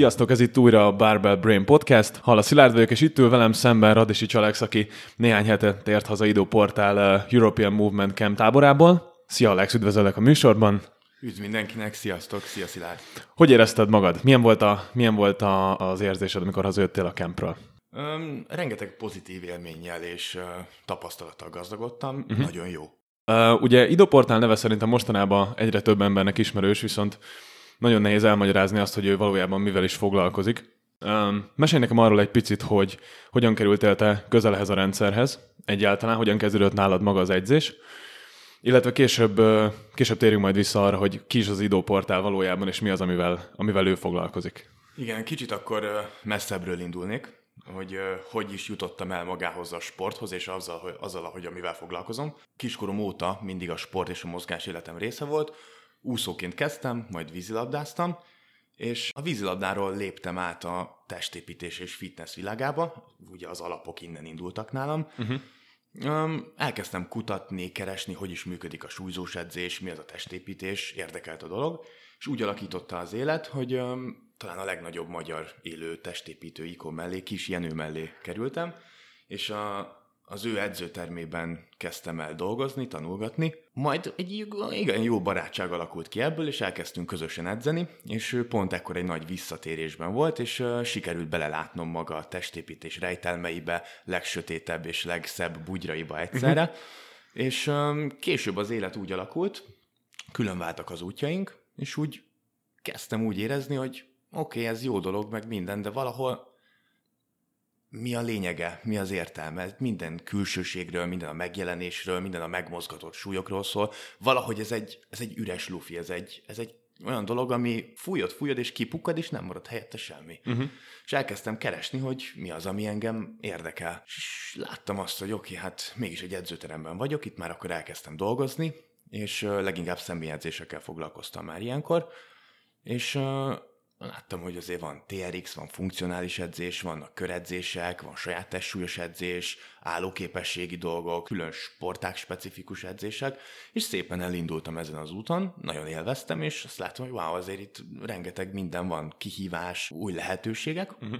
Sziasztok, ez itt újra a Barbell Brain Podcast. Halla Szilárd vagyok, és itt ül velem szemben Radisi Csalex, aki néhány hete tért haza Idó Portál uh, European Movement Camp táborából. Szia Alex, üdvözöllek a műsorban. Üdv mindenkinek, sziasztok, szia Szilárd. Hogy érezted magad? Milyen volt, a, milyen volt a, az érzésed, amikor hazajöttél a campről? Um, rengeteg pozitív élménnyel és uh, tapasztalattal gazdagodtam, uh-huh. nagyon jó. Uh, ugye Idoportál neve szerintem mostanában egyre több embernek ismerős, viszont nagyon nehéz elmagyarázni azt, hogy ő valójában mivel is foglalkozik. Um, mesélj nekem arról egy picit, hogy hogyan kerültél te közel ehhez a rendszerhez, egyáltalán hogyan kezdődött nálad maga az edzés, illetve később, később térjünk majd vissza arra, hogy ki is az Idoportál valójában, és mi az, amivel, amivel ő foglalkozik. Igen, kicsit akkor messzebbről indulnék, hogy hogy is jutottam el magához a sporthoz, és azzal, hogy, azzal hogy amivel foglalkozom. Kiskorom óta mindig a sport és a mozgás életem része volt, úszóként kezdtem, majd vízilabdáztam, és a vízilabdáról léptem át a testépítés és fitness világába, ugye az alapok innen indultak nálam. Uh-huh. Um, elkezdtem kutatni, keresni, hogy is működik a súlyzós edzés, mi az a testépítés, érdekelt a dolog, és úgy alakította az élet, hogy um, talán a legnagyobb magyar élő testépítő ikon mellé, Kis Jenő mellé kerültem, és a, az ő edzőtermében kezdtem el dolgozni, tanulgatni, majd egy igen jó barátság alakult ki ebből, és elkezdtünk közösen edzeni, és pont ekkor egy nagy visszatérésben volt, és sikerült belelátnom maga a testépítés rejtelmeibe, legsötétebb és legszebb bugyraiba egyszerre, uh-huh. és később az élet úgy alakult, külön váltak az útjaink, és úgy kezdtem úgy érezni, hogy oké, okay, ez jó dolog, meg minden, de valahol mi a lényege, mi az értelme. Minden külsőségről, minden a megjelenésről, minden a megmozgatott súlyokról szól. Valahogy ez egy, ez egy üres lufi, ez egy, ez egy olyan dolog, ami fújod, fújod, és kipukkad, és nem marad helyette semmi. Uh-huh. És elkezdtem keresni, hogy mi az, ami engem érdekel. És láttam azt, hogy oké, okay, hát mégis egy edzőteremben vagyok, itt már akkor elkezdtem dolgozni, és leginkább személyedzésekkel foglalkoztam már ilyenkor, és Láttam, hogy azért van TRX, van funkcionális edzés, vannak köredzések, van saját testsúlyos edzés, állóképességi dolgok, külön sporták specifikus edzések, és szépen elindultam ezen az úton, nagyon élveztem, és azt látom, hogy wow, azért itt rengeteg minden van, kihívás, új lehetőségek, uh-huh.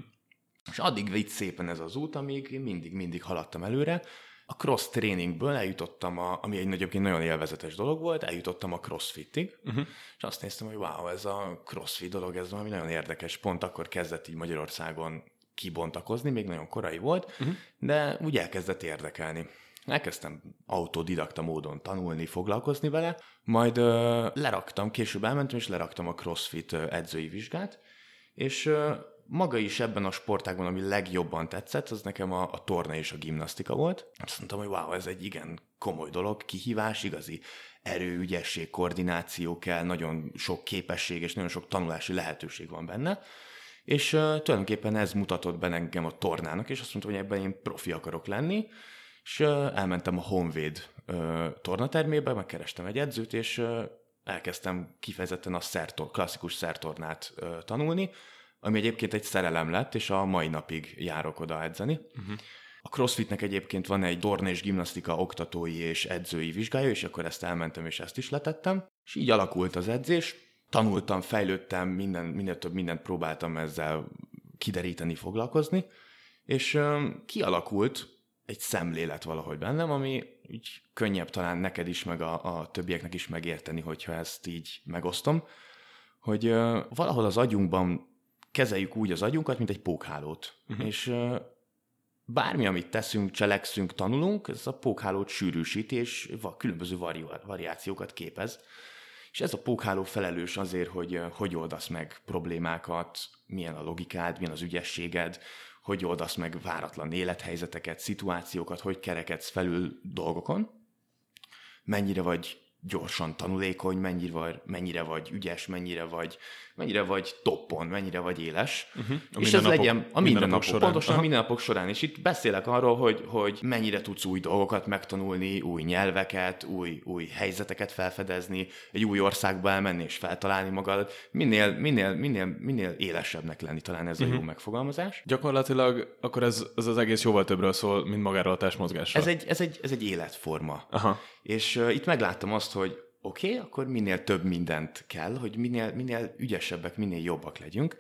és addig vitt szépen ez az út, amíg mindig-mindig haladtam előre, a cross tréningből eljutottam, a, ami egy egyébként nagyon élvezetes dolog volt, eljutottam a crossfitig, uh-huh. és azt néztem, hogy wow, ez a crossfit dolog, ez valami nagyon érdekes. Pont akkor kezdett így Magyarországon kibontakozni, még nagyon korai volt, uh-huh. de úgy elkezdett érdekelni. Elkezdtem autodidakta módon tanulni, foglalkozni vele, majd ö, leraktam, később elmentem, és leraktam a CrossFit edzői vizsgát, és ö, maga is ebben a sportágban, ami legjobban tetszett, az nekem a, a torna és a gimnasztika volt. Azt mondtam, hogy wow, ez egy igen komoly dolog, kihívás, igazi erő, ügyesség, koordináció kell, nagyon sok képesség és nagyon sok tanulási lehetőség van benne. És uh, tulajdonképpen ez mutatott be engem a tornának, és azt mondtam, hogy ebben én profi akarok lenni, és uh, elmentem a Honvéd uh, tornatermébe, megkerestem egy edzőt, és uh, elkezdtem kifejezetten a szertor, klasszikus szertornát uh, tanulni, ami egyébként egy szerelem lett, és a mai napig járok oda edzeni. Uh-huh. A CrossFitnek egyébként van egy torna és gimnasztika oktatói és edzői vizsgája, és akkor ezt elmentem, és ezt is letettem. És így alakult az edzés. Tanultam, fejlődtem, minden, minél több mindent próbáltam ezzel kideríteni, foglalkozni, és um, kialakult egy szemlélet valahogy bennem, ami így könnyebb talán neked is, meg a, a többieknek is megérteni, hogyha ezt így megosztom, hogy uh, valahol az agyunkban kezeljük úgy az agyunkat, mint egy pókhálót. Uh-huh. És bármi, amit teszünk, cselekszünk, tanulunk, ez a pókhálót sűrűsíti, és különböző vari- variációkat képez. És ez a pókháló felelős azért, hogy hogy oldasz meg problémákat, milyen a logikád, milyen az ügyességed, hogy oldasz meg váratlan élethelyzeteket, szituációkat, hogy kerekedsz felül dolgokon, mennyire vagy gyorsan tanulékony, mennyire vagy, mennyire vagy ügyes, mennyire vagy, mennyire vagy toppon, mennyire vagy éles. Uh-huh. A és ez legyen a mindennapok, során. pontosan Aha. a mindennapok során. És itt beszélek arról, hogy, hogy mennyire tudsz új dolgokat megtanulni, új nyelveket, új, új helyzeteket felfedezni, egy új országba elmenni és feltalálni magad. Minél, minél, minél, minél élesebbnek lenni, talán ez uh-huh. a jó mhm. megfogalmazás. Gyakorlatilag akkor ez, ez az egész jóval többről szól, mint magáról a testmozgásról. Ez egy, ez egy, ez egy életforma. Aha. És uh, itt megláttam azt, hogy oké, okay, akkor minél több mindent kell, hogy minél, minél ügyesebbek, minél jobbak legyünk.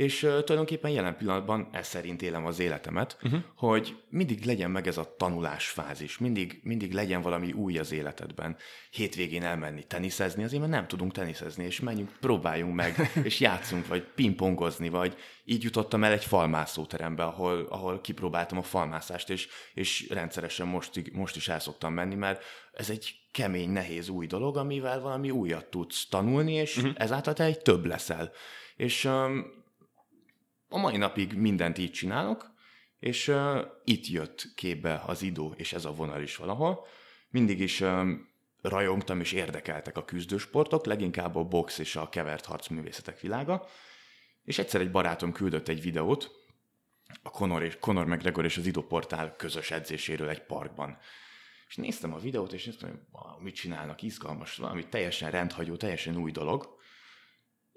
És uh, tulajdonképpen jelen pillanatban ez szerint élem az életemet, uh-huh. hogy mindig legyen meg ez a tanulásfázis, mindig, mindig legyen valami új az életedben. Hétvégén elmenni teniszezni, azért mert nem tudunk teniszezni, és menjünk, próbáljunk meg, és játszunk, vagy pingpongozni, vagy így jutottam el egy falmászóterembe, ahol, ahol kipróbáltam a falmászást, és, és rendszeresen most, most is el szoktam menni, mert ez egy kemény, nehéz új dolog, amivel valami újat tudsz tanulni, és uh-huh. ezáltal te egy több leszel. És um, a mai napig mindent így csinálok, és uh, itt jött képbe az idó, és ez a vonal is valahol. Mindig is um, rajongtam és érdekeltek a küzdősportok, leginkább a box és a kevert harcművészetek világa, és egyszer egy barátom küldött egy videót, a Conor, és, Conor McGregor és az Idoportál közös edzéséről egy parkban. És néztem a videót, és néztem, hogy mit csinálnak, izgalmas, valami teljesen rendhagyó, teljesen új dolog.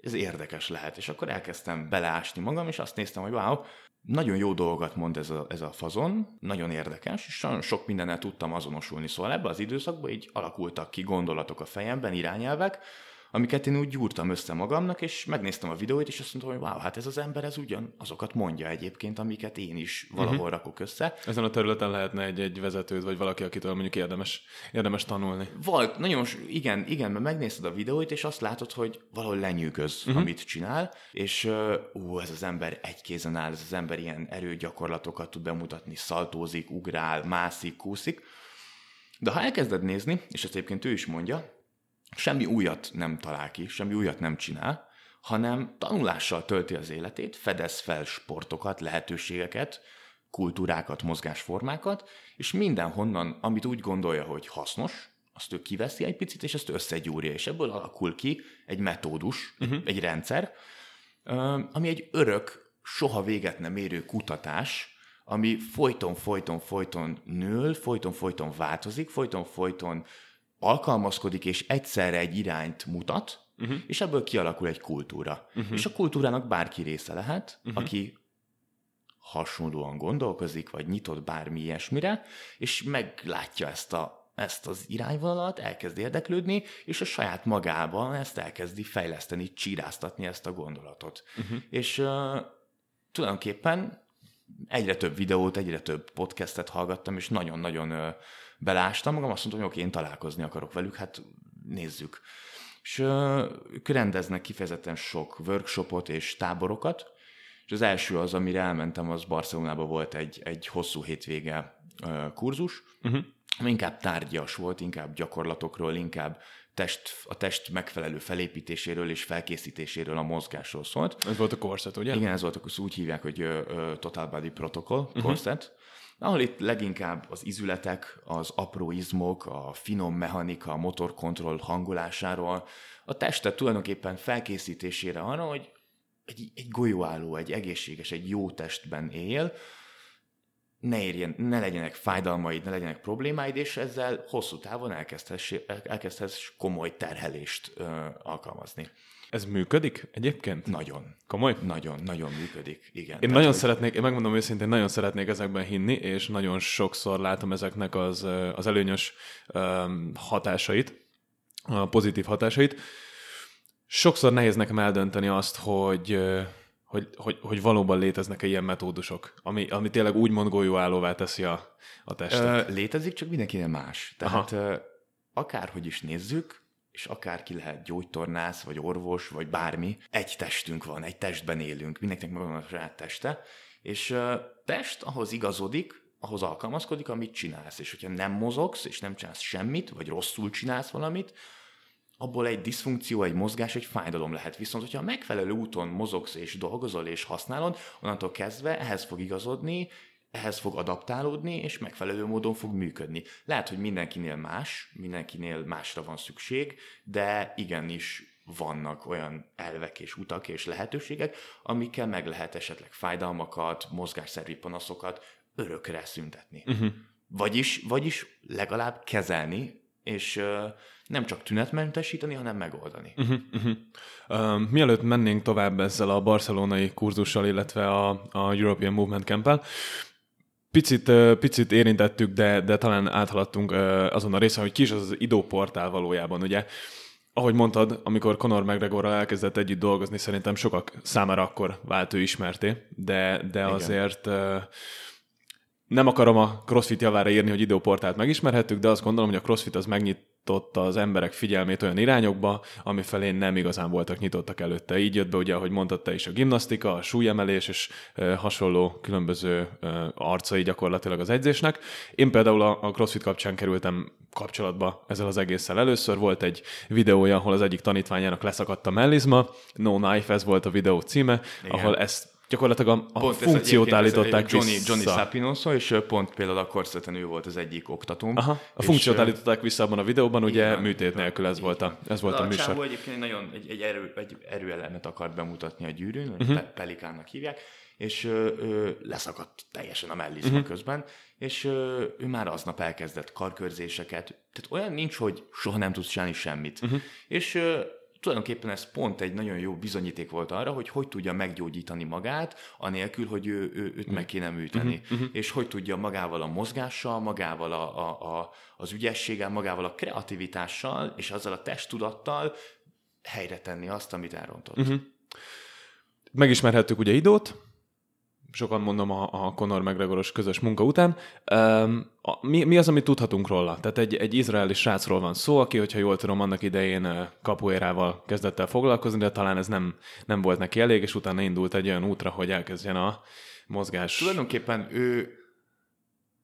Ez érdekes lehet. És akkor elkezdtem beleásni magam, és azt néztem, hogy wow, nagyon jó dolgokat mond ez a, ez a fazon, nagyon érdekes, és nagyon sok mindennel tudtam azonosulni. Szóval ebbe az időszakban így alakultak ki gondolatok a fejemben, irányelvek, amiket én úgy gyúrtam össze magamnak, és megnéztem a videóit, és azt mondtam, hogy wow, hát ez az ember, ez ugyan azokat mondja egyébként, amiket én is valahol uh-huh. rakok össze. Ezen a területen lehetne egy, egy vezetőd, vagy valaki, akitől mondjuk érdemes, érdemes tanulni. Volt, nagyon, igen, igen, mert megnézted a videóit, és azt látod, hogy valahol lenyűgöz, uh-huh. amit csinál, és ú, ez az ember egy kézen áll, ez az ember ilyen erőgyakorlatokat tud bemutatni, szaltózik, ugrál, mászik, kúszik, de ha elkezded nézni, és ezt egyébként ő is mondja, semmi újat nem talál ki, semmi újat nem csinál, hanem tanulással tölti az életét, fedez fel sportokat, lehetőségeket, kultúrákat, mozgásformákat, és mindenhonnan, amit úgy gondolja, hogy hasznos, azt ő kiveszi egy picit, és ezt összegyúrja, és ebből alakul ki egy metódus, uh-huh. egy rendszer, ami egy örök, soha véget nem érő kutatás, ami folyton, folyton, folyton nől, folyton, folyton változik, folyton, folyton alkalmazkodik, és egyszerre egy irányt mutat, uh-huh. és ebből kialakul egy kultúra. Uh-huh. És a kultúrának bárki része lehet, uh-huh. aki hasonlóan gondolkozik, vagy nyitott bármi ilyesmire, és meglátja ezt, a, ezt az irányvonalat, elkezd érdeklődni, és a saját magában ezt elkezdi fejleszteni, csíráztatni ezt a gondolatot. Uh-huh. És uh, tulajdonképpen egyre több videót, egyre több podcastet hallgattam, és nagyon-nagyon uh, belástam magam, azt mondtam, hogy oké, én találkozni akarok velük, hát nézzük. És ők rendeznek kifejezetten sok workshopot és táborokat, és az első az, amire elmentem, az Barcelonában volt egy, egy hosszú hétvége kurzus, uh-huh. ami inkább tárgyas volt, inkább gyakorlatokról, inkább test, a test megfelelő felépítéséről és felkészítéséről a mozgásról szólt. Ez volt a korszet, ugye? Igen, ez volt, akkor úgy hívják, hogy Total Body Protocol korszet. Uh-huh ahol itt leginkább az izületek, az apró izmok, a finom mechanika, a motorkontroll hangolásáról, a testet tulajdonképpen felkészítésére arra, hogy egy, egy golyóálló, egy egészséges, egy jó testben él, ne, érjen, ne legyenek fájdalmaid, ne legyenek problémáid, és ezzel hosszú távon elkezdhess komoly terhelést ö, alkalmazni. Ez működik egyébként? Nagyon. Komoly? Nagyon, nagyon működik, igen. Én Tehát, nagyon hogy... szeretnék, én megmondom őszintén, nagyon szeretnék ezekben hinni, és nagyon sokszor látom ezeknek az, az előnyös um, hatásait, a pozitív hatásait. Sokszor nehéz nekem eldönteni azt, hogy hogy, hogy, hogy valóban léteznek-e ilyen metódusok, ami, ami tényleg úgymond golyóállóvá teszi a, a testet. Ö, létezik, csak mindenkinek más. Tehát Aha. akárhogy is nézzük, és akárki lehet gyógytornász, vagy orvos, vagy bármi, egy testünk van, egy testben élünk, mindenkinek megvan a saját teste, és test ahhoz igazodik, ahhoz alkalmazkodik, amit csinálsz. És hogyha nem mozogsz, és nem csinálsz semmit, vagy rosszul csinálsz valamit, abból egy diszfunkció, egy mozgás, egy fájdalom lehet. Viszont, hogyha megfelelő úton mozogsz és dolgozol és használod, onnantól kezdve ehhez fog igazodni, ehhez fog adaptálódni, és megfelelő módon fog működni. Lehet, hogy mindenkinél más, mindenkinél másra van szükség, de igenis vannak olyan elvek és utak és lehetőségek, amikkel meg lehet esetleg fájdalmakat, mozgásszervi panaszokat örökre szüntetni. Uh-huh. Vagyis, vagyis legalább kezelni, és uh, nem csak tünetmentesíteni, hanem megoldani. Uh-huh, uh-huh. Uh, mielőtt mennénk tovább ezzel a barcelonai kurzussal, illetve a, a European Movement Camp-el, Picit, picit érintettük, de, de talán áthaladtunk azon a részen, hogy ki is az az idóportál valójában, ugye? ahogy mondtad, amikor Conor McGregorral elkezdett együtt dolgozni, szerintem sokak számára akkor vált ő ismerté, de, de azért nem akarom a CrossFit javára írni, hogy időportált megismerhettük, de azt gondolom, hogy a CrossFit az megnyit nyitotta az emberek figyelmét olyan irányokba, ami felé nem igazán voltak nyitottak előtte. Így jött be ugye, ahogy mondtad te is, a gimnasztika, a súlyemelés és hasonló különböző arcai gyakorlatilag az edzésnek. Én például a, a CrossFit kapcsán kerültem kapcsolatba ezzel az egésszel. Először volt egy videója, ahol az egyik tanítványának leszakadt a mellizma, No Knife, ez volt a videó címe, Igen. ahol ezt gyakorlatilag a, a pont funkciót állították Johnny, vissza. Johnny Sapinoso, és pont például a korszeten ő volt az egyik oktatóm. Aha, a funkciót állították vissza abban a videóban, ugye igen, műtét igen, nélkül ez volt a, ez volt a, a műsor. A egyébként nagyon egy, egy, erő, egy erőelemet akart bemutatni a gyűrűn, uh-huh. Pelikánnak hívják, és ö, ö, leszakadt teljesen a mellizma uh-huh. közben, és ö, ő már aznap elkezdett karkörzéseket, tehát olyan nincs, hogy soha nem tudsz csinálni semmit. Uh-huh. És ö, tulajdonképpen ez pont egy nagyon jó bizonyíték volt arra, hogy hogy tudja meggyógyítani magát, anélkül, hogy ő, ő, őt meg kéne műteni. Uh-huh, uh-huh. És hogy tudja magával a mozgással, magával a, a, a, az ügyességgel, magával a kreativitással, és azzal a testtudattal helyre tenni azt, amit elrontott. Uh-huh. Megismerhettük ugye Idót, sokan mondom a, a Conor McGregoros közös munka után. Um, a, mi, mi az, amit tudhatunk róla? Tehát egy, egy izraeli srácról van szó, aki, hogyha jól tudom, annak idején kapuérával kezdett el foglalkozni, de talán ez nem, nem volt neki elég, és utána indult egy olyan útra, hogy elkezdjen a mozgás. Tulajdonképpen ő,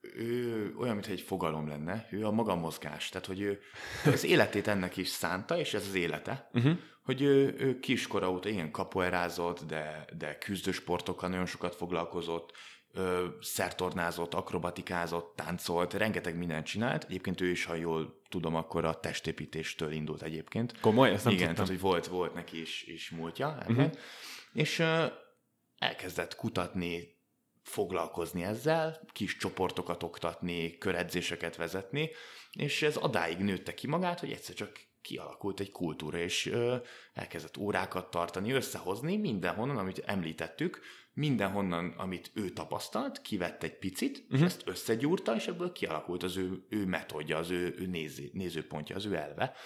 ő olyan, mintha egy fogalom lenne, ő a maga mozgás. Tehát, hogy ő az életét ennek is szánta, és ez az élete. Uh-huh hogy ő, ő kiskora óta ilyen kapoerázott, de, de küzdősportokkal nagyon sokat foglalkozott, ö, szertornázott, akrobatikázott, táncolt, rengeteg mindent csinált. Egyébként ő is, ha jól tudom, akkor a testépítéstől indult egyébként. Komoly? Ezt nem Igen, tudtam. tehát hogy volt, volt neki is, is múltja. Uh-huh. És ö, elkezdett kutatni, foglalkozni ezzel, kis csoportokat oktatni, köredzéseket vezetni, és ez adáig nőtte ki magát, hogy egyszer csak kialakult egy kultúra, és ö, elkezdett órákat tartani, összehozni mindenhonnan, amit említettük, mindenhonnan, amit ő tapasztalt, kivett egy picit, uh-huh. ezt összegyúrta, és ebből kialakult az ő, ő metódja, az ő, ő néző, nézőpontja, az ő elve.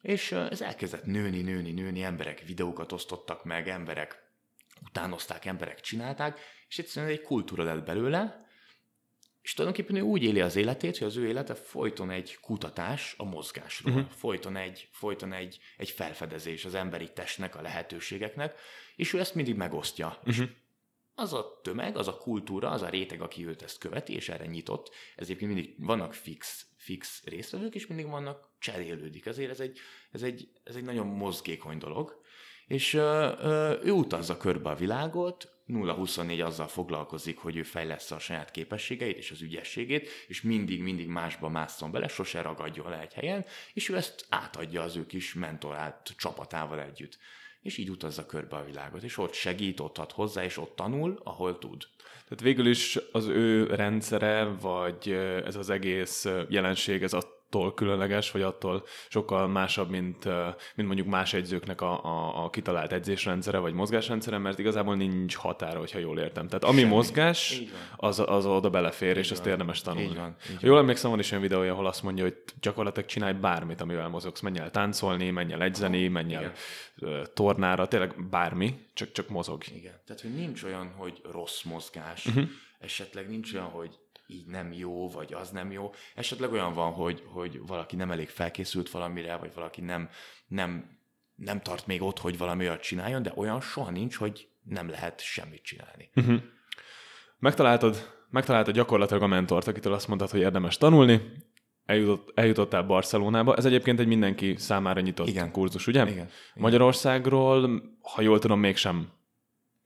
És ez elkezdett nőni, nőni, nőni, emberek videókat osztottak meg, emberek utánozták, emberek csinálták, és egyszerűen egy kultúra lett belőle, és tulajdonképpen ő úgy éli az életét, hogy az ő élete folyton egy kutatás a mozgásról, uh-huh. folyton, egy, folyton egy, egy felfedezés az emberi testnek, a lehetőségeknek, és ő ezt mindig megosztja. Uh-huh. az a tömeg, az a kultúra, az a réteg, aki őt ezt követi, és erre nyitott, ezért mindig vannak fix, fix résztvevők, és mindig vannak cserélődik. Ezért ez egy, ez egy, ez egy nagyon mozgékony dolog. És ő utazza körbe a világot, 0-24 azzal foglalkozik, hogy ő fejlesz a saját képességeit és az ügyességét, és mindig-mindig másba másszon bele, sose ragadjon le egy helyen, és ő ezt átadja az ő kis mentorát csapatával együtt. És így utazza körbe a világot, és ott segít, ott ad hozzá, és ott tanul, ahol tud. Tehát végül is az ő rendszere, vagy ez az egész jelenség, ez a attól különleges, vagy attól sokkal másabb, mint, mint mondjuk más egyzőknek a, a, a kitalált edzésrendszere, vagy mozgásrendszere, mert igazából nincs határa, hogyha jól értem. Tehát ami Semmi. mozgás, az, az oda belefér, így és van. ezt érdemes tanulni. Így van, így jól emlékszem, van is olyan videója, ahol azt mondja, hogy gyakorlatilag csinálj bármit, amivel mozogsz. Menj el táncolni, menj el edzeni, menj el tornára, tényleg bármi, csak, csak mozog. Igen. Tehát, hogy nincs olyan, hogy rossz mozgás, uh-huh. esetleg nincs olyan, hogy így nem jó, vagy az nem jó. Esetleg olyan van, hogy, hogy valaki nem elég felkészült valamire, vagy valaki nem, nem, nem tart még ott, hogy valami olyat csináljon, de olyan soha nincs, hogy nem lehet semmit csinálni. Uh-huh. Megtaláltad, megtaláltad gyakorlatilag a mentort, akitől azt mondtad, hogy érdemes tanulni, eljutott, eljutottál Barcelonába. Ez egyébként egy mindenki számára nyitott Igen. kurzus, ugye? Igen. Magyarországról, ha jól tudom, mégsem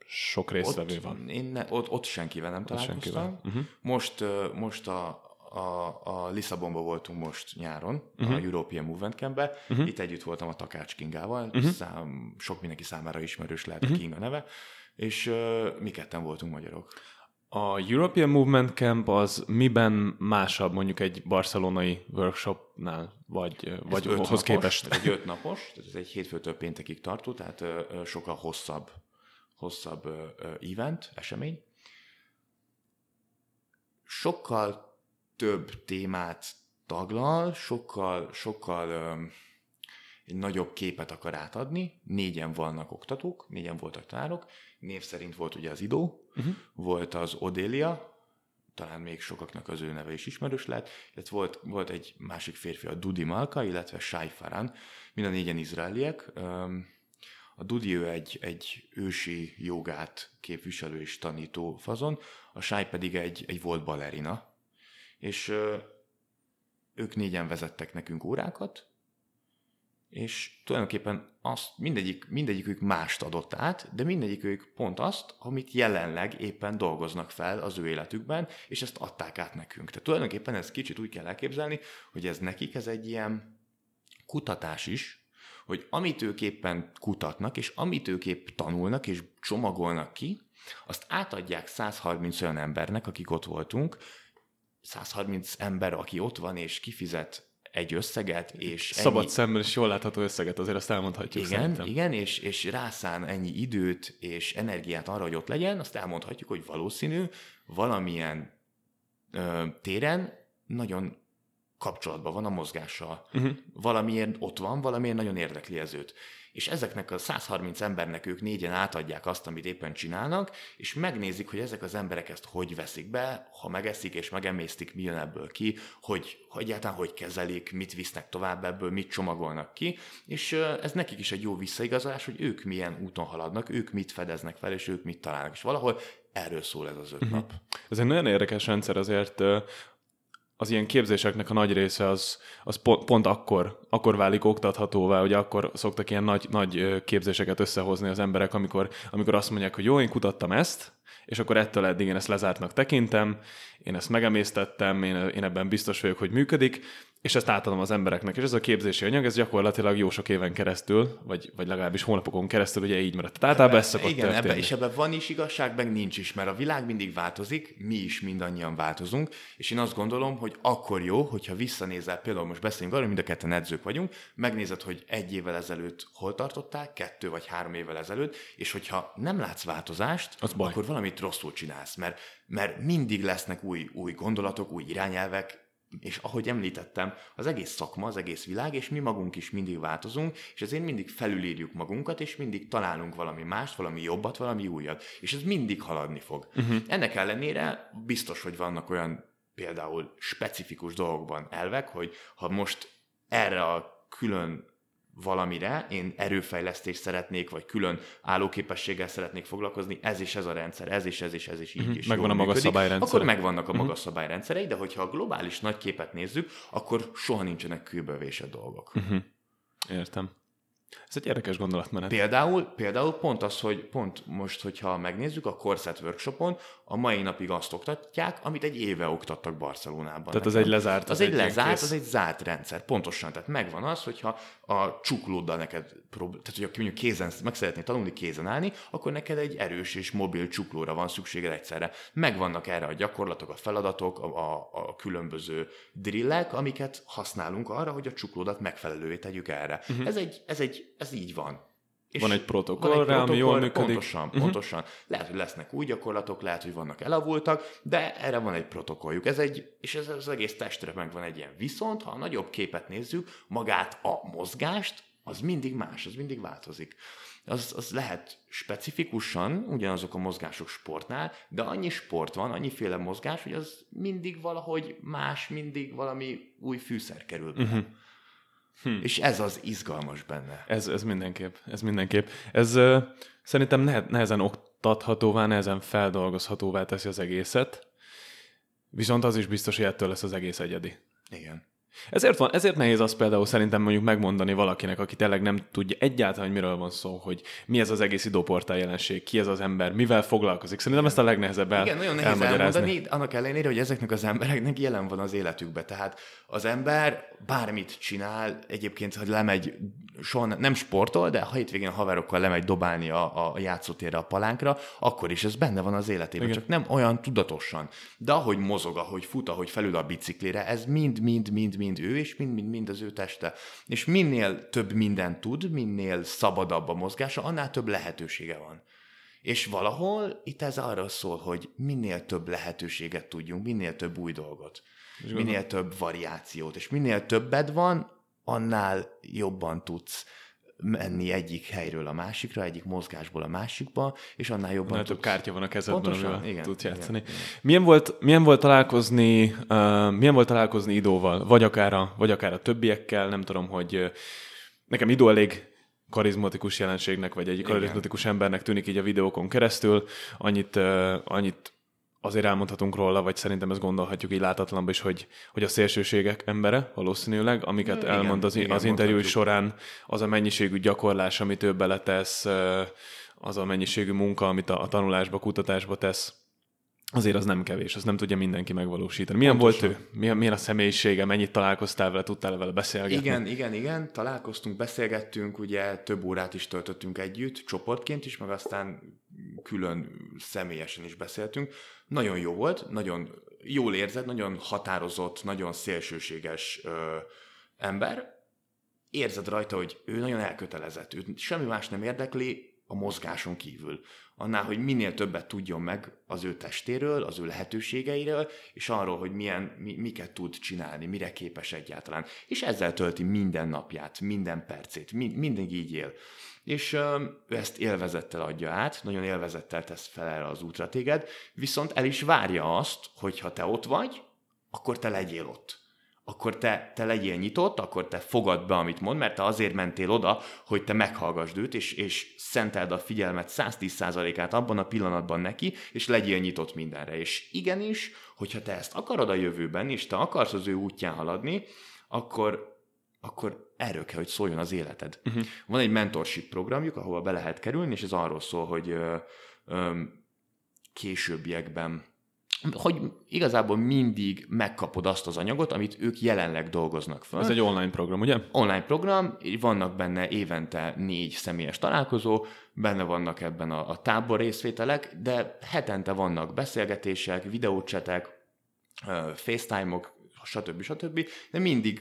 sok résztvevő ott, van. Én ne, ott, ott senkivel nem találkoztam. Senkivel. Uh-huh. Most, most a, a, a Lisszabonban voltunk most nyáron, uh-huh. a European Movement Campbe. Uh-huh. Itt együtt voltam a Takács Kingával, uh-huh. szám, sok mindenki számára ismerős lehet uh-huh. a Kinga neve, és uh, mi ketten voltunk magyarok. A European Movement Camp az miben másabb mondjuk egy barcelonai workshopnál, vagy, vagy ahhoz napos, képest? Egy öt napos, tehát ez egy hétfőtől péntekig tartó, tehát sokkal hosszabb hosszabb event, esemény. Sokkal több témát taglal, sokkal, sokkal egy nagyobb képet akar átadni, négyen vannak oktatók, négyen voltak tanárok, név szerint volt ugye az Idó, uh-huh. volt az Odélia, talán még sokaknak az ő neve is ismerős lett, illetve volt, volt egy másik férfi, a Dudi Malka, illetve Shai Faran, mind a négyen izraeliek. A Dudi ő egy, egy ősi jogát képviselő és tanító fazon, a Shai pedig egy, egy volt balerina, és ők négyen vezettek nekünk órákat, és tulajdonképpen azt mindegyik, mindegyikük mást adott át, de mindegyikük pont azt, amit jelenleg éppen dolgoznak fel az ő életükben, és ezt adták át nekünk. Tehát tulajdonképpen ez kicsit úgy kell elképzelni, hogy ez nekik ez egy ilyen kutatás is, hogy amit ők éppen kutatnak, és amit ők épp tanulnak, és csomagolnak ki, azt átadják 130 olyan embernek, akik ott voltunk, 130 ember, aki ott van és kifizet egy összeget, és Szabad ennyi... szemmel és jól látható összeget, azért azt elmondhatjuk Igen, szerintem. igen és, és rászán ennyi időt és energiát arra, hogy ott legyen, azt elmondhatjuk, hogy valószínű valamilyen ö, téren nagyon kapcsolatban van a mozgással. Uh-huh. Valamiért ott van, valamiért nagyon érdekli ez őt és ezeknek a 130 embernek ők négyen átadják azt, amit éppen csinálnak, és megnézik, hogy ezek az emberek ezt hogy veszik be, ha megeszik és megemésztik, mi jön ebből ki, hogy, hogy egyáltalán hogy kezelik, mit visznek tovább ebből, mit csomagolnak ki, és ez nekik is egy jó visszaigazolás, hogy ők milyen úton haladnak, ők mit fedeznek fel, és ők mit találnak. És valahol erről szól ez az öt uh-huh. nap. Ez egy nagyon érdekes rendszer azért, az ilyen képzéseknek a nagy része az, az pont, pont akkor, akkor válik oktathatóvá, hogy akkor szoktak ilyen nagy, nagy képzéseket összehozni az emberek, amikor, amikor azt mondják, hogy jó, én kutattam ezt, és akkor ettől eddig én ezt lezártnak tekintem, én ezt megemésztettem, én, én ebben biztos vagyok, hogy működik, és ezt átadom az embereknek. És ez a képzési anyag, ez gyakorlatilag jó sok éven keresztül, vagy, vagy legalábbis hónapokon keresztül ugye így maradt. Tehát általában ez szokott Igen, ebbe, és ebben van is igazság, meg nincs is, mert a világ mindig változik, mi is mindannyian változunk, és én azt gondolom, hogy akkor jó, hogyha visszanézel, például most beszélünk arról, mind a ketten edzők vagyunk, megnézed, hogy egy évvel ezelőtt hol tartottál, kettő vagy három évvel ezelőtt, és hogyha nem látsz változást, az akkor valamit rosszul csinálsz, mert, mert mindig lesznek új, új gondolatok, új irányelvek, és ahogy említettem, az egész szakma, az egész világ, és mi magunk is mindig változunk, és ezért mindig felülírjuk magunkat, és mindig találunk valami mást, valami jobbat, valami újat. És ez mindig haladni fog. Uh-huh. Ennek ellenére biztos, hogy vannak olyan például specifikus dolgokban elvek, hogy ha most erre a külön valamire, én erőfejlesztést szeretnék, vagy külön állóképességgel szeretnék foglalkozni, ez is ez a rendszer, ez is, ez is, ez is így uh-huh. is Megvan a maga szabályrendszer. Akkor megvannak a maga uh-huh. szabályrendszerei, de hogyha a globális nagy képet nézzük, akkor soha nincsenek kőbevésett dolgok. Uh-huh. Értem. Ez egy érdekes gondolatmenet. Például, például pont az, hogy pont most, hogyha megnézzük a Corset Workshopon, a mai napig azt oktatják, amit egy éve oktattak Barcelonában. Tehát nekem. az egy lezárt. Az, egy, egy lezárt, kész... az egy zárt rendszer. Pontosan. Tehát megvan az, hogyha a csuklóddal neked, prób- tehát hogyha mondjuk kézen, meg szeretnél tanulni kézen állni, akkor neked egy erős és mobil csuklóra van szükséged egyszerre. Megvannak erre a gyakorlatok, a feladatok, a, a, a különböző drillek, amiket használunk arra, hogy a csuklódat megfelelővé tegyük erre. Uh-huh. Ez, egy, ez, egy, ez így van. És van egy protokoll, van egy protokoll ami jól működik. Pontosan, uh-huh. pontosan. Lehet, hogy lesznek új gyakorlatok, lehet, hogy vannak elavultak, de erre van egy protokolljuk. Ez egy, és ez az egész testre megvan egy ilyen. Viszont, ha a nagyobb képet nézzük, magát a mozgást, az mindig más, az mindig változik. Az, az lehet specifikusan ugyanazok a mozgások sportnál, de annyi sport van, annyiféle mozgás, hogy az mindig valahogy más, mindig valami új fűszer kerül be. Uh-huh. Hm. És ez az izgalmas benne. Ez, ez mindenképp. Ez mindenképp. Ez uh, szerintem nehezen oktathatóvá, nehezen feldolgozhatóvá teszi az egészet. Viszont az is biztos, hogy ettől lesz az egész egyedi. Igen. Ezért, van, ezért nehéz azt például szerintem mondjuk megmondani valakinek, aki tényleg nem tudja egyáltalán, hogy miről van szó, hogy mi ez az egész idóportál jelenség, ki ez az ember, mivel foglalkozik. Szerintem ezt a legnehezebb el, Igen, nagyon nehéz elmondani, annak ellenére, hogy ezeknek az embereknek jelen van az életükbe. Tehát az ember bármit csinál, egyébként, hogy lemegy, soha nem sportol, de ha hétvégén a haverokkal lemegy dobálni a, a játszótérre, a palánkra, akkor is ez benne van az életében, Igen. csak nem olyan tudatosan. De ahogy mozog, ahogy fut, ahogy felül a biciklire, ez mind, mind, mind, mind ő, és mind, mind, mind az ő teste. És minél több mindent tud, minél szabadabb a mozgása, annál több lehetősége van. És valahol itt ez arra szól, hogy minél több lehetőséget tudjunk, minél több új dolgot, minél több variációt, és minél többed van, annál jobban tudsz menni egyik helyről a másikra, egyik mozgásból a másikba, és annál jobban Annál tudsz... több kártya van a kezedben, Pontosan, amivel igen, tudsz igen, játszani. igen. Milyen, volt, milyen volt találkozni, uh, milyen volt találkozni Idóval, vagy akár, a, vagy akár a többiekkel, nem tudom, hogy uh, nekem Idó elég karizmatikus jelenségnek, vagy egy karizmatikus embernek tűnik így a videókon keresztül. Annyit, uh, annyit azért elmondhatunk róla, vagy szerintem ezt gondolhatjuk így látatlanban is, hogy, hogy a szélsőségek embere valószínűleg, amiket Igen, elmond az, igen, az interjú során, az a mennyiségű gyakorlás, amit ő beletesz, az a mennyiségű munka, amit a, a tanulásba, kutatásba tesz, azért az nem kevés, az nem tudja mindenki megvalósítani. Milyen Pontosan. volt ő? Milyen, milyen a személyisége? Mennyit találkoztál vele? Tudtál vele beszélgetni? Igen, igen, igen, találkoztunk, beszélgettünk, ugye több órát is töltöttünk együtt, csoportként is, meg aztán külön személyesen is beszéltünk. Nagyon jó volt, nagyon jól érzed, nagyon határozott, nagyon szélsőséges ö, ember. Érzed rajta, hogy ő nagyon elkötelezett, őt semmi más nem érdekli a mozgáson kívül. Annál, hogy minél többet tudjon meg az ő testéről, az ő lehetőségeiről, és arról, hogy milyen, mi, miket tud csinálni, mire képes egyáltalán. És ezzel tölti minden napját, minden percét, mind, mindig így él. És ő ezt élvezettel adja át, nagyon élvezettel tesz fel erre az útra téged, viszont el is várja azt, hogy ha te ott vagy, akkor te legyél ott akkor te, te legyél nyitott, akkor te fogad be, amit mond, mert te azért mentél oda, hogy te meghallgassd őt, és, és szenteld a figyelmet 110%-át abban a pillanatban neki, és legyél nyitott mindenre. És igenis, hogyha te ezt akarod a jövőben, és te akarsz az ő útján haladni, akkor, akkor erről kell, hogy szóljon az életed. Uh-huh. Van egy mentorship programjuk, ahova be lehet kerülni, és ez arról szól, hogy ö, ö, későbbiekben hogy igazából mindig megkapod azt az anyagot, amit ők jelenleg dolgoznak fel. Ez egy online program, ugye? online program, így vannak benne évente négy személyes találkozó, benne vannak ebben a, a tábor részvételek, de hetente vannak beszélgetések, videócsetek, FaceTime-ok, stb. stb. De mindig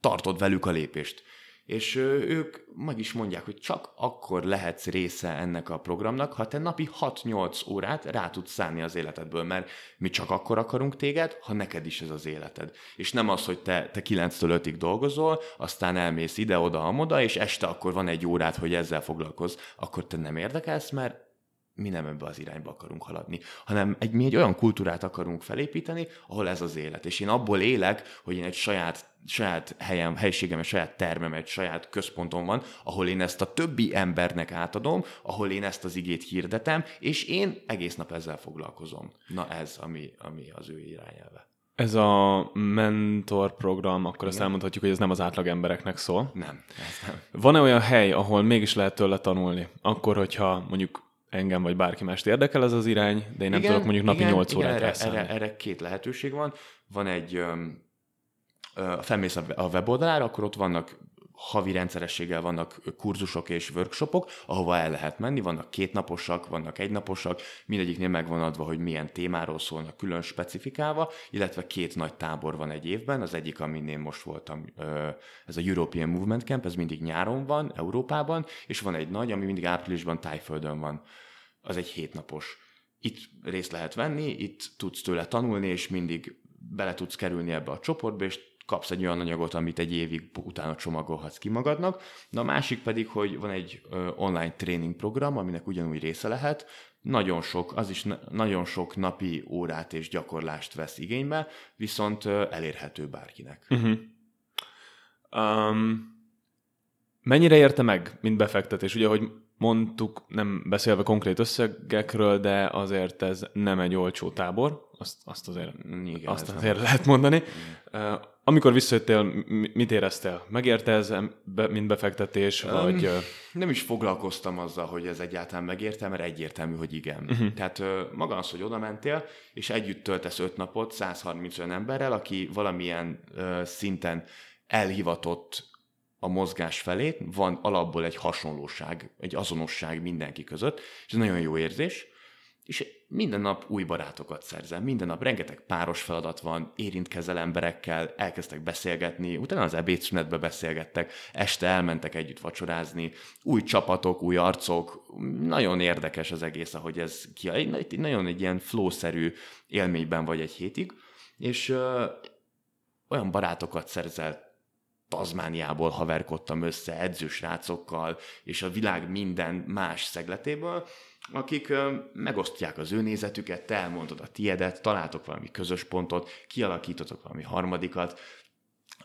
tartod velük a lépést. És ők meg is mondják, hogy csak akkor lehetsz része ennek a programnak, ha te napi 6-8 órát rá tudsz szállni az életedből, mert mi csak akkor akarunk téged, ha neked is ez az életed. És nem az, hogy te, te 9-től 5-ig dolgozol, aztán elmész ide-oda, amoda, és este akkor van egy órát, hogy ezzel foglalkozz, akkor te nem érdekelsz, mert mi nem ebbe az irányba akarunk haladni, hanem egy, mi egy olyan kultúrát akarunk felépíteni, ahol ez az élet. És én abból élek, hogy én egy saját, saját helyem, helységem, egy saját termem, egy saját központom van, ahol én ezt a többi embernek átadom, ahol én ezt az igét hirdetem, és én egész nap ezzel foglalkozom. Na ez, ami, ami az ő irányelve. Ez a mentor program, akkor azt elmondhatjuk, hogy ez nem az átlag embereknek szól. Nem, ez nem. Van-e olyan hely, ahol mégis lehet tőle tanulni? Akkor, hogyha mondjuk engem vagy bárki mást érdekel ez az irány, de én nem tudok mondjuk napi 8 órát erre, elszállni. erre, erre két lehetőség van. Van egy, ö, felmész a a weboldalára, akkor ott vannak havi rendszerességgel vannak kurzusok és workshopok, ahova el lehet menni, vannak kétnaposak, vannak egynaposak, mindegyiknél megvan adva, hogy milyen témáról szólnak külön specifikálva, illetve két nagy tábor van egy évben, az egyik, amin én most voltam, ez a European Movement Camp, ez mindig nyáron van, Európában, és van egy nagy, ami mindig áprilisban Tájföldön van. Az egy hétnapos. Itt részt lehet venni, itt tudsz tőle tanulni, és mindig bele tudsz kerülni ebbe a csoportba, és kapsz egy olyan anyagot, amit egy évig utána csomagolhatsz ki magadnak. Na a másik pedig, hogy van egy ö, online tréning program, aminek ugyanúgy része lehet. Nagyon sok, az is na- nagyon sok napi órát és gyakorlást vesz igénybe, viszont ö, elérhető bárkinek. Uh-huh. Um, mennyire érte meg, mint befektetés? Ugye, hogy mondtuk, nem beszélve konkrét összegekről, de azért ez nem egy olcsó tábor, azt, azt azért, Igen, azt azért lehet mondani. Uh, amikor visszajöttél, mi- mit éreztél? Megérte ez, be- mint befektetés, vagy... Nem is foglalkoztam azzal, hogy ez egyáltalán megérte, mert egyértelmű, hogy igen. Uh-huh. Tehát maga az, hogy oda mentél, és együtt töltesz öt napot 130 olyan emberrel, aki valamilyen szinten elhivatott a mozgás felé, van alapból egy hasonlóság, egy azonosság mindenki között, és ez nagyon jó érzés, és minden nap új barátokat szerzem, minden nap rengeteg páros feladat van, érintkezel emberekkel, elkezdtek beszélgetni, utána az ebédszünetbe beszélgettek, este elmentek együtt vacsorázni, új csapatok, új arcok, nagyon érdekes az egész, ahogy ez ki, nagyon egy ilyen flow-szerű élményben vagy egy hétig, és ö, olyan barátokat szerzel Tazmániából haverkodtam össze edzősrácokkal, és a világ minden más szegletéből, akik megosztják az ő nézetüket, te elmondod a tiedet, találtok valami közös pontot, kialakítotok valami harmadikat,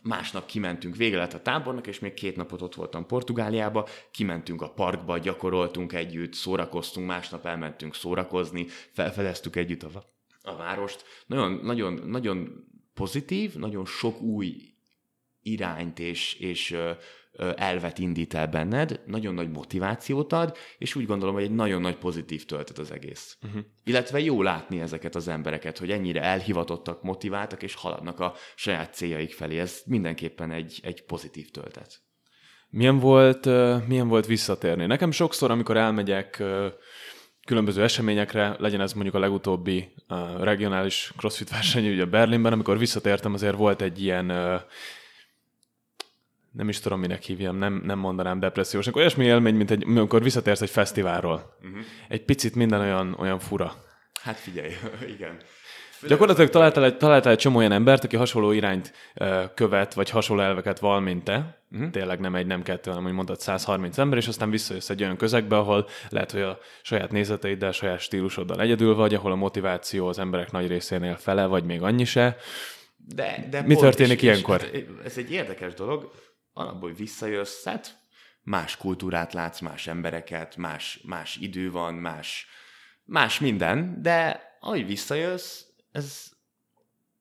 másnap kimentünk, vége lett a tábornak, és még két napot ott voltam Portugáliába, kimentünk a parkba, gyakoroltunk együtt, szórakoztunk, másnap elmentünk szórakozni, felfedeztük együtt a, a várost. Nagyon, nagyon, nagyon pozitív, nagyon sok új irányt és, és elvet indít el benned, nagyon nagy motivációt ad, és úgy gondolom, hogy egy nagyon nagy pozitív töltet az egész. Uh-huh. Illetve jó látni ezeket az embereket, hogy ennyire elhivatottak, motiváltak, és haladnak a saját céljaik felé. Ez mindenképpen egy, egy pozitív töltet. Milyen volt, milyen volt visszatérni? Nekem sokszor, amikor elmegyek különböző eseményekre, legyen ez mondjuk a legutóbbi regionális crossfit verseny, ugye Berlinben, amikor visszatértem, azért volt egy ilyen nem is tudom, minek hívjam, nem, nem mondanám depressziós. Olyasmi élmény, mint egy, amikor visszatérsz egy fesztiválról. Uh-huh. Egy picit minden olyan, olyan fura. Hát figyelj, igen. Gyakorlatilag találtál egy, találtál egy csomó olyan embert, aki hasonló irányt uh, követ, vagy hasonló elveket val, mint te. Uh-huh. Tényleg nem egy, nem kettő, hanem, hogy mondtad, 130 ember, és aztán visszajössz egy olyan közegbe, ahol lehet, hogy a saját nézeteiddel, saját stílusoddal egyedül vagy, ahol a motiváció az emberek nagy részénél fele, vagy még annyi se. De, de Mi történik és, ilyenkor? És ez egy érdekes dolog alapból, visszajössz, hát más kultúrát látsz, más embereket, más, más idő van, más, más minden, de ahogy visszajössz, ez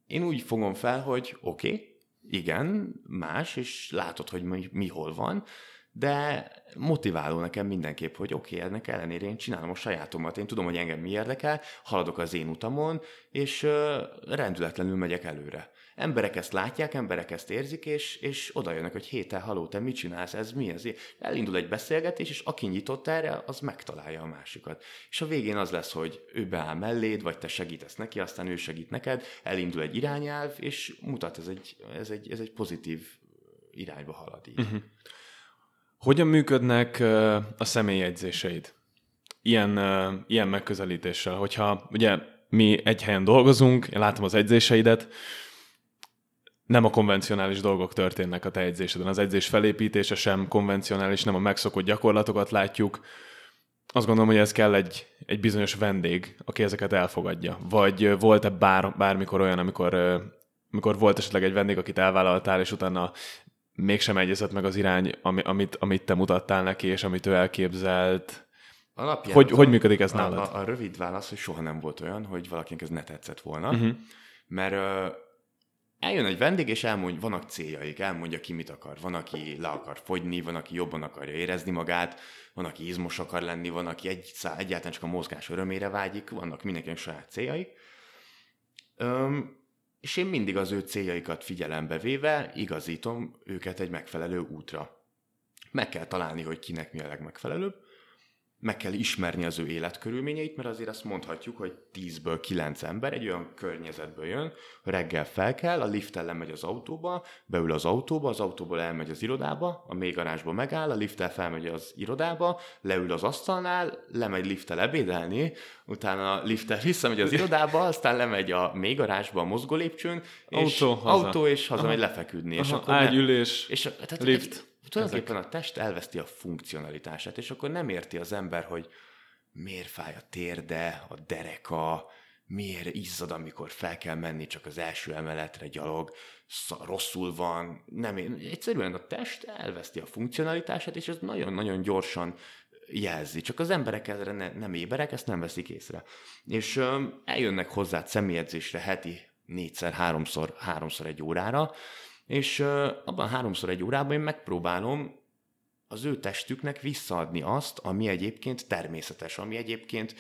én úgy fogom fel, hogy oké, okay, igen, más, és látod, hogy mi, mi hol van, de motiváló nekem mindenképp, hogy oké, okay, ennek ellenére én csinálom a sajátomat, én tudom, hogy engem mi érdekel, haladok az én utamon, és uh, rendületlenül megyek előre emberek ezt látják, emberek ezt érzik, és, és oda jönnek, hogy héten, haló, te mit csinálsz, ez mi ez? Elindul egy beszélgetés, és aki nyitott erre, az megtalálja a másikat. És a végén az lesz, hogy ő beáll melléd, vagy te segítesz neki, aztán ő segít neked, elindul egy irányelv, és mutat, ez egy, ez egy, ez egy pozitív irányba halad így. Uh-huh. Hogyan működnek a személyegyzéseid? Ilyen, ilyen megközelítéssel, hogyha ugye mi egy helyen dolgozunk, én látom az edzéseidet, nem a konvencionális dolgok történnek a te edzéseden. Az edzés felépítése sem konvencionális, nem a megszokott gyakorlatokat látjuk. Azt gondolom, hogy ez kell egy, egy bizonyos vendég, aki ezeket elfogadja. Vagy volt-e bár, bármikor olyan, amikor, amikor volt esetleg egy vendég, akit elvállaltál, és utána mégsem egyezett meg az irány, amit, amit te mutattál neki, és amit ő elképzelt. Alapján hogy, hogy működik ez nálad? A, a, a rövid válasz, hogy soha nem volt olyan, hogy valakinek ez ne tetszett volna. Uh-huh. Mert eljön egy vendég, és elmondja, vannak céljaik, elmondja ki mit akar. Van, aki le akar fogyni, van, aki jobban akarja érezni magát, van, aki izmos akar lenni, van, aki egy, egyáltalán csak a mozgás örömére vágyik, vannak mindenkinek saját céljaik. Öm, és én mindig az ő céljaikat figyelembe véve igazítom őket egy megfelelő útra. Meg kell találni, hogy kinek mi a legmegfelelőbb, meg kell ismerni az ő életkörülményeit, mert azért azt mondhatjuk, hogy 10-ből 9 ember egy olyan környezetből jön, reggel fel kell, a lifttel lemegy az autóba, beül az autóba, az autóból elmegy az irodába, a mélygarázsba megáll, a lifttel felmegy az irodába, leül az asztalnál, lemegy lifttel ebédelni, utána lifttel visszamegy az irodába, aztán lemegy a mélygarázsba a mozgó lépcsőn, és autó, haza. autó és hazamegy lefeküdni. Aha, és akkor ágyülés, és, tehát lift. Egy, tulajdonképpen Ezek. a test elveszti a funkcionalitását, és akkor nem érti az ember, hogy miért fáj a térde, a dereka, miért izzad, amikor fel kell menni csak az első emeletre gyalog, rosszul van, nem, egyszerűen a test elveszti a funkcionalitását, és ez nagyon-nagyon gyorsan jelzi. Csak az emberek erre ne, nem éberek, ezt nem veszik észre. És um, eljönnek hozzá személyedzésre heti négyszer, háromszor, háromszor egy órára, és abban háromszor egy órában én megpróbálom az ő testüknek visszaadni azt, ami egyébként természetes, ami egyébként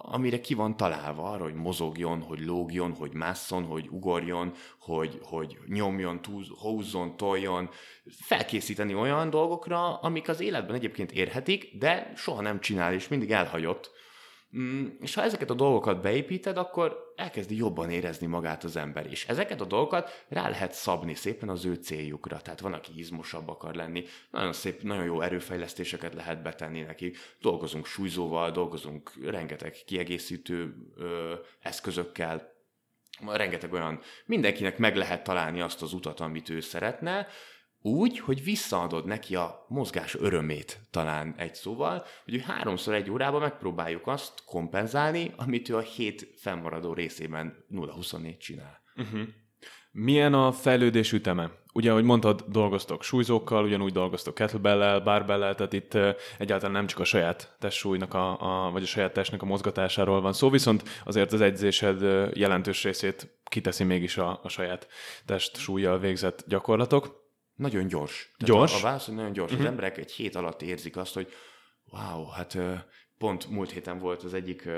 amire ki van találva arra, hogy mozogjon, hogy lógjon, hogy másszon, hogy ugorjon, hogy, hogy nyomjon, túl, húzzon, toljon, felkészíteni olyan dolgokra, amik az életben egyébként érhetik, de soha nem csinál, és mindig elhagyott. Mm, és ha ezeket a dolgokat beépíted, akkor elkezdi jobban érezni magát az ember. És ezeket a dolgokat rá lehet szabni szépen az ő céljukra. Tehát van, aki izmosabb akar lenni, nagyon szép, nagyon jó erőfejlesztéseket lehet betenni neki. Dolgozunk súlyzóval, dolgozunk rengeteg kiegészítő ö, eszközökkel, rengeteg olyan, mindenkinek meg lehet találni azt az utat, amit ő szeretne, úgy, hogy visszaadod neki a mozgás örömét talán egy szóval, hogy háromszor egy órában megpróbáljuk azt kompenzálni, amit ő a hét fennmaradó részében 0-24 csinál. Uh-huh. Milyen a fejlődés üteme? Ugye, ahogy mondtad, dolgoztok súlyzókkal, ugyanúgy dolgoztok kettlebell-el, barbell tehát itt egyáltalán nem csak a saját testsúlynak, a, a, vagy a saját testnek a mozgatásáról van szó, viszont azért az edzésed jelentős részét kiteszi mégis a, a saját test súlyjal végzett gyakorlatok. Nagyon gyors. Gyors? Tehát a, a válasz nagyon gyors. Uh-huh. Az emberek egy hét alatt érzik azt, hogy wow, hát pont múlt héten volt az egyik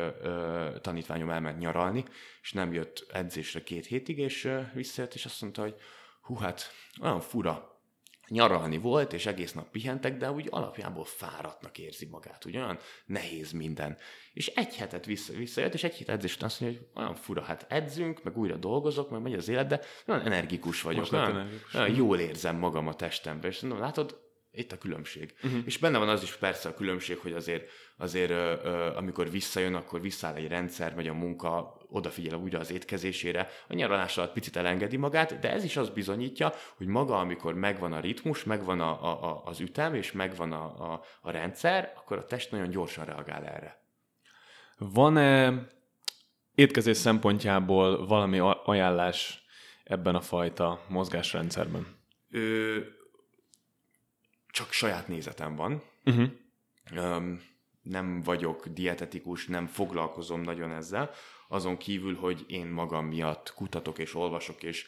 tanítványom elment nyaralni, és nem jött edzésre két hétig, és uh, visszajött, és azt mondta, hogy hú, hát olyan fura, nyaralni volt, és egész nap pihentek, de úgy alapjából fáradtnak érzi magát, úgy olyan nehéz minden. És egy hetet vissza, visszajött, és egy hét edzés után azt mondja, hogy olyan fura, hát edzünk, meg újra dolgozok, meg megy az élet, de olyan energikus vagyok, olyan, energikus. olyan jól érzem magam a testemben, és mondom, látod, itt a különbség. Uh-huh. És benne van az is persze a különbség, hogy azért, azért ö, ö, amikor visszajön, akkor visszáll egy rendszer, megy a munka, odafigyel újra az étkezésére, a nyaralás alatt picit elengedi magát, de ez is azt bizonyítja, hogy maga, amikor megvan a ritmus, megvan a, a, a, az ütem, és megvan a, a, a rendszer, akkor a test nagyon gyorsan reagál erre. Van-e étkezés szempontjából valami ajánlás ebben a fajta mozgásrendszerben? Ö, csak saját nézetem van. Uh-huh. Um, nem vagyok dietetikus, nem foglalkozom nagyon ezzel, azon kívül, hogy én magam miatt kutatok és olvasok, és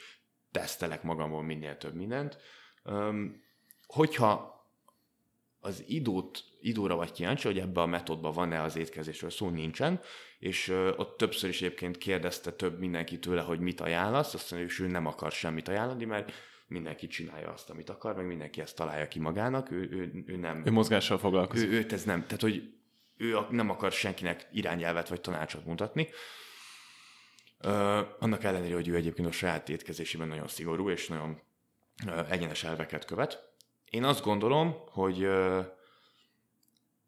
tesztelek magamon minél több mindent. Um, hogyha az időt, időre vagy kíváncsi, hogy ebbe a metódban van-e az étkezésről szó, nincsen, és uh, ott többször is egyébként kérdezte több mindenki tőle, hogy mit ajánlasz, azt mondja, hogy ő nem akar semmit ajánlani, mert mindenki csinálja azt, amit akar, meg mindenki ezt találja ki magának, ő, ő, ő nem... Ő mozgással foglalkozik. Ő, őt ez nem, tehát hogy ő nem akar senkinek irányelvet vagy tanácsot mutatni. Uh, annak ellenére, hogy ő egyébként a saját étkezésében nagyon szigorú és nagyon uh, egyenes elveket követ. Én azt gondolom, hogy uh,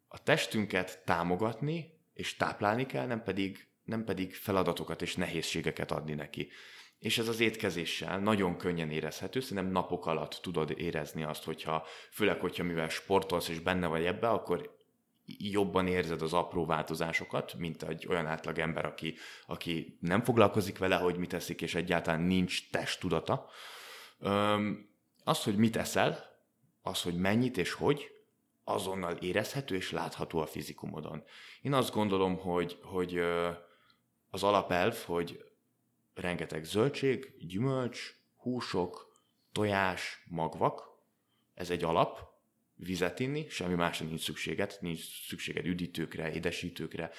a testünket támogatni és táplálni kell, nem pedig, nem pedig feladatokat és nehézségeket adni neki. És ez az étkezéssel nagyon könnyen érezhető, szerintem napok alatt tudod érezni azt, hogyha, főleg, hogyha mivel sportolsz és benne vagy ebbe, akkor jobban érzed az apró változásokat, mint egy olyan átlag ember, aki, aki nem foglalkozik vele, hogy mit eszik, és egyáltalán nincs testtudata. Az, hogy mit eszel, az, hogy mennyit és hogy, azonnal érezhető és látható a fizikumodon. Én azt gondolom, hogy, hogy az alapelv, hogy rengeteg zöldség, gyümölcs, húsok, tojás, magvak, ez egy alap, vizet inni, semmi másra nincs szükséged, nincs szükséged üdítőkre, édesítőkre,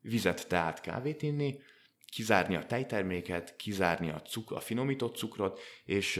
vizet, teát, kávét inni, kizárni a tejterméket, kizárni a, cuk, a finomított cukrot, és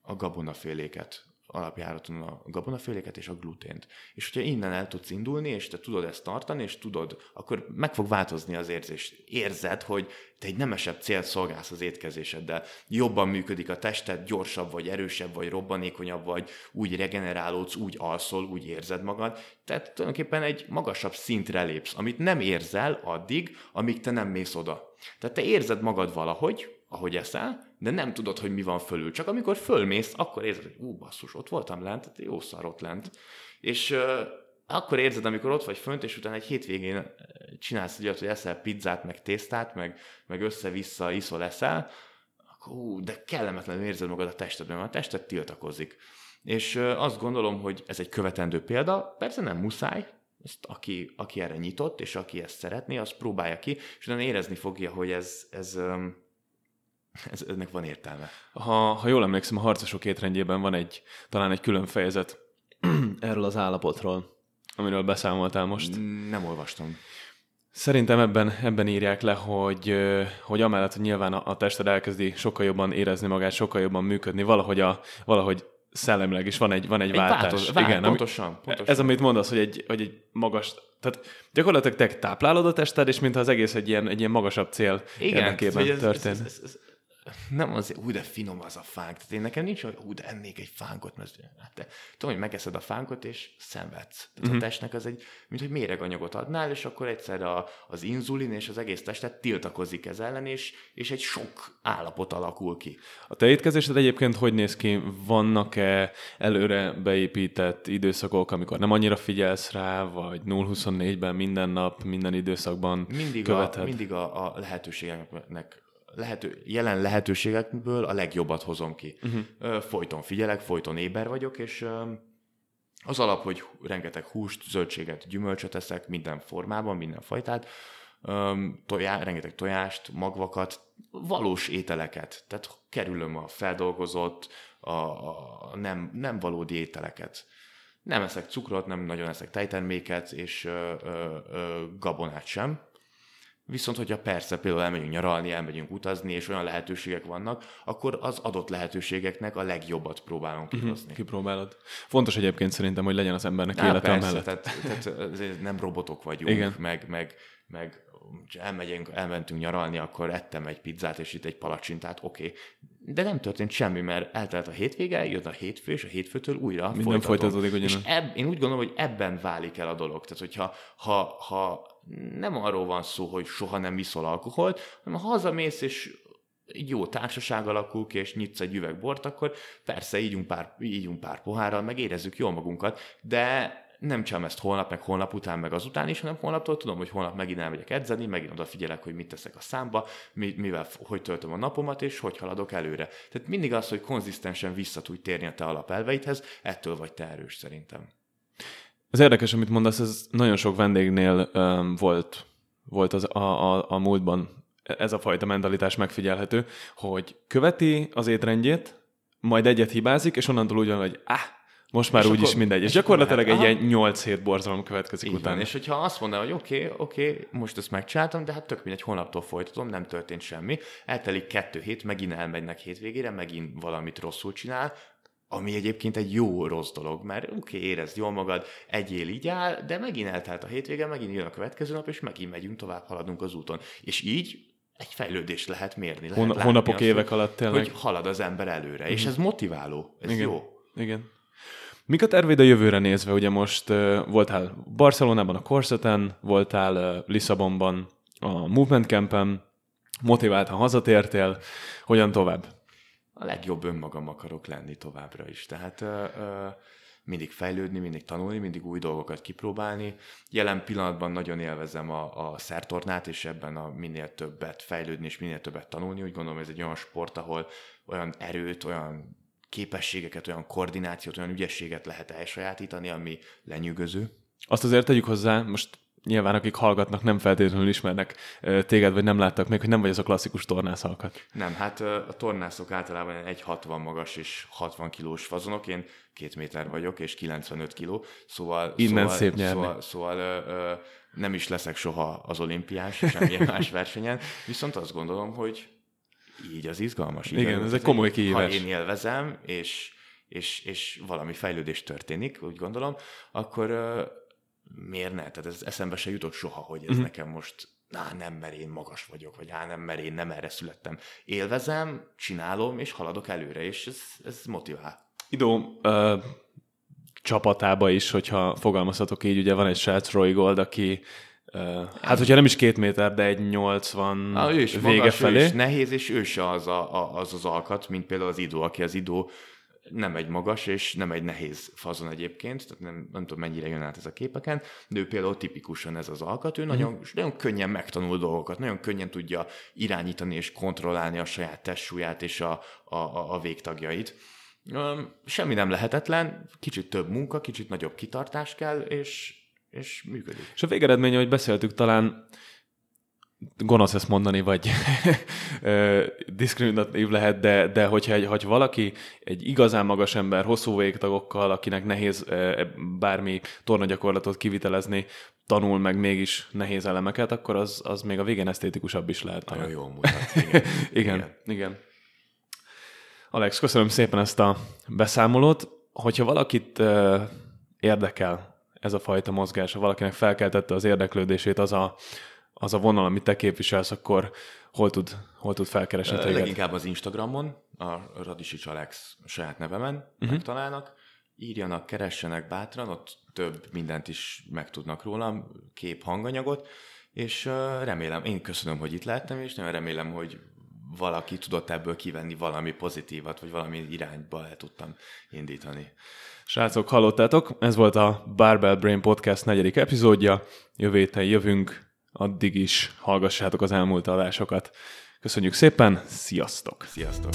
a gabonaféléket, alapjáraton a gabonaféléket és a glutént. És hogyha innen el tudsz indulni, és te tudod ezt tartani, és tudod, akkor meg fog változni az érzés. Érzed, hogy te egy nemesebb célt szolgálsz az étkezéseddel. Jobban működik a tested, gyorsabb vagy, erősebb vagy, robbanékonyabb vagy, úgy regenerálódsz, úgy alszol, úgy érzed magad. Tehát tulajdonképpen egy magasabb szintre lépsz, amit nem érzel addig, amíg te nem mész oda. Tehát te érzed magad valahogy, ahogy eszel, de nem tudod, hogy mi van fölül. Csak amikor fölmész, akkor érzed, hogy ú, basszus, ott voltam lent, tehát jó szar ott lent. És uh, akkor érzed, amikor ott vagy fönt, és utána egy hétvégén csinálsz egy olyat, hogy eszel pizzát, meg tésztát, meg, meg össze-vissza iszol, eszel, akkor ú, de kellemetlenül érzed magad a testedben, mert a tested tiltakozik. És uh, azt gondolom, hogy ez egy követendő példa, persze nem muszáj, ezt aki, aki erre nyitott, és aki ezt szeretné, az próbálja ki, és utána érezni fogja, hogy ez, ez um, ez, ennek van értelme. Ha, ha jól emlékszem, a harcosok étrendjében van egy, talán egy külön fejezet erről az állapotról, amiről beszámoltál most. Nem olvastam. Szerintem ebben, ebben írják le, hogy, hogy amellett, hogy nyilván a, a tested elkezdi sokkal jobban érezni magát, sokkal jobban működni, valahogy, a, valahogy szellemileg is van egy, van egy, egy váltás. Változ, vál, Igen, pontosan, ami, pontosan. Ez, amit mondasz, hogy egy, hogy egy magas, tehát gyakorlatilag te táplálod a tested, és mintha az egész egy ilyen, egy ilyen magasabb cél Igen, érdekében történt. Ez, ez, ez, nem az, úgy de finom az a fánk. Tehát én nekem nincs, hogy úgy de ennék egy fánkot, mert hát te, tudom, hogy megeszed a fánkot, és szenvedsz. Tehát uh-huh. a mhm. testnek az egy, mint hogy méreganyagot adnál, és akkor egyszer a, az inzulin és az egész testet tiltakozik ez ellen, és, és egy sok állapot alakul ki. A te étkezésed egyébként hogy néz ki? Vannak-e előre beépített időszakok, amikor nem annyira figyelsz rá, vagy 0-24-ben minden nap, minden időszakban mindig követed? A, mindig a, a lehetőségeknek lehető, jelen lehetőségekből a legjobbat hozom ki. Uh-huh. Folyton figyelek, folyton éber vagyok, és az alap, hogy rengeteg húst, zöldséget, gyümölcsöt eszek, minden formában, minden fajtát, tojá, rengeteg tojást, magvakat, valós ételeket. Tehát kerülöm a feldolgozott, a, a nem, nem valódi ételeket. Nem eszek cukrot, nem nagyon eszek tejterméket, és ö, ö, ö, gabonát sem. Viszont, hogyha persze például elmegyünk nyaralni, elmegyünk utazni, és olyan lehetőségek vannak, akkor az adott lehetőségeknek a legjobbat próbálunk mhm, kihozni. Uh-huh, kipróbálod. Fontos egyébként szerintem, hogy legyen az embernek Á, élete persze, mellett. Tehát, tehát nem robotok vagyunk, Igen. meg, meg, meg elmegyünk, elmentünk nyaralni, akkor ettem egy pizzát, és itt egy palacsintát, oké. Okay. De nem történt semmi, mert eltelt a hétvége, jött a hétfő, és a hétfőtől újra Minden folytatódik. És eb, én úgy gondolom, hogy ebben válik el a dolog. Tehát, hogyha ha, ha nem arról van szó, hogy soha nem iszol alkoholt, hanem ha hazamész, és egy jó társaság alakul ki, és nyitsz egy üveg bort, akkor persze ígyunk pár, ígyunk pár pohárral, meg érezzük jól magunkat, de nem csak ezt holnap, meg holnap után, meg azután is, hanem holnaptól tudom, hogy holnap megint elmegyek edzeni, megint odafigyelek, hogy mit teszek a számba, mivel, hogy töltöm a napomat, és hogy haladok előre. Tehát mindig az, hogy konzisztensen vissza tudj térni a te alapelveidhez, ettől vagy te erős szerintem. Ez érdekes, amit mondasz, ez nagyon sok vendégnél um, volt, volt az a, a, a múltban ez a fajta mentalitás megfigyelhető, hogy követi az étrendjét, majd egyet hibázik, és onnantól úgy van, hogy ah, most már úgyis mindegy. És, és gyakorlatilag egy ilyen 8 hét borzalom következik Így utána. Van. És hogyha azt mondaná, hogy oké, okay, oké, okay, most ezt megcsináltam, de hát tök mindegy, holnaptól folytatom, nem történt semmi. Eltelik kettő hét, megint elmegynek hétvégére, megint valamit rosszul csinál, ami egyébként egy jó rossz dolog, mert oké, okay, érezd jól magad, egyél így áll, de megint eltelt a hétvége, megint jön a következő nap, és megint megyünk tovább, haladunk az úton. És így egy fejlődést lehet mérni. Lehet Hon- hónapok, azt, évek alatt tényleg. Hogy halad az ember előre, mm. és mhm. ez motiváló, ez Igen. jó. Igen. Mik a terveid a jövőre nézve? Ugye most voltál Barcelonában a Corseten, voltál uh, Lisszabonban a Movement Campen, motiváltan hazatértél, hogyan tovább? A legjobb önmagam akarok lenni továbbra is. Tehát uh, uh, mindig fejlődni, mindig tanulni, mindig új dolgokat kipróbálni. Jelen pillanatban nagyon élvezem a, a szertornát, és ebben a minél többet fejlődni, és minél többet tanulni. Úgy gondolom, ez egy olyan sport, ahol olyan erőt, olyan képességeket, olyan koordinációt, olyan ügyességet lehet elsajátítani, ami lenyűgöző. Azt azért tegyük hozzá, most nyilván akik hallgatnak, nem feltétlenül ismernek téged, vagy nem láttak még, hogy nem vagy az a klasszikus tornászalkat. Nem, hát a tornászok általában 1,60 magas és 60 kilós fazonok, én két méter vagyok, és 95 kiló, szóval... Innen szóval, szép nyerni. Szóval, szóval ö, ö, nem is leszek soha az olimpiás, semmilyen más versenyen, viszont azt gondolom, hogy így az izgalmas. Így Igen, ez egy komoly kihívás. Ha én élvezem, és, és, és valami fejlődés történik, úgy gondolom, akkor uh, miért ne? Tehát ez eszembe se jutott soha, hogy ez uh-huh. nekem most á, nem, mert én magas vagyok, vagy á, nem, mert én nem erre születtem. Élvezem, csinálom, és haladok előre, és ez, ez motivál. Idó, uh, csapatába is, hogyha fogalmazhatok így, ugye van egy srác Roy Gold, aki Hát, hogyha nem is két méter, de egy 80 Na, ő is vége magas, felé. Ő is nehéz, és ő se az, a, az az alkat, mint például az idó, aki az idó nem egy magas, és nem egy nehéz fazon egyébként, tehát nem, nem tudom mennyire jön át ez a képeken, de ő például tipikusan ez az alkat, ő mm. nagyon, nagyon könnyen megtanul dolgokat, nagyon könnyen tudja irányítani és kontrollálni a saját testsúlyát és a, a, a, a végtagjait. Semmi nem lehetetlen, kicsit több munka, kicsit nagyobb kitartás kell, és és működik. És a végeredménye, hogy beszéltük, talán gonosz ezt mondani, vagy diszkriminatív lehet, de, de hogyha egy, hogy valaki egy igazán magas ember, hosszú végtagokkal, akinek nehéz bármi tornagyakorlatot kivitelezni, tanul meg mégis nehéz elemeket, akkor az, az még a végén esztétikusabb is lehet. Nagyon jól mutat. Igen. igen, igen, igen. Alex, köszönöm szépen ezt a beszámolót. Hogyha valakit érdekel ez a fajta mozgás, ha valakinek felkeltette az érdeklődését az a, az a vonal, amit te képviselsz, akkor hol tud, hol tud felkeresni téged? Leginkább az Instagramon, a Radisics Alex saját nevemen uh-huh. megtalálnak. Írjanak, keressenek bátran, ott több mindent is megtudnak rólam, kép, hanganyagot, és remélem, én köszönöm, hogy itt lehettem, és nagyon remélem, hogy valaki tudott ebből kivenni valami pozitívat, vagy valami irányba el tudtam indítani. Srácok, hallottátok? Ez volt a Barbell Brain Podcast negyedik epizódja. Jövő héten jövünk, addig is hallgassátok az elmúlt adásokat. Köszönjük szépen, sziasztok! Sziasztok!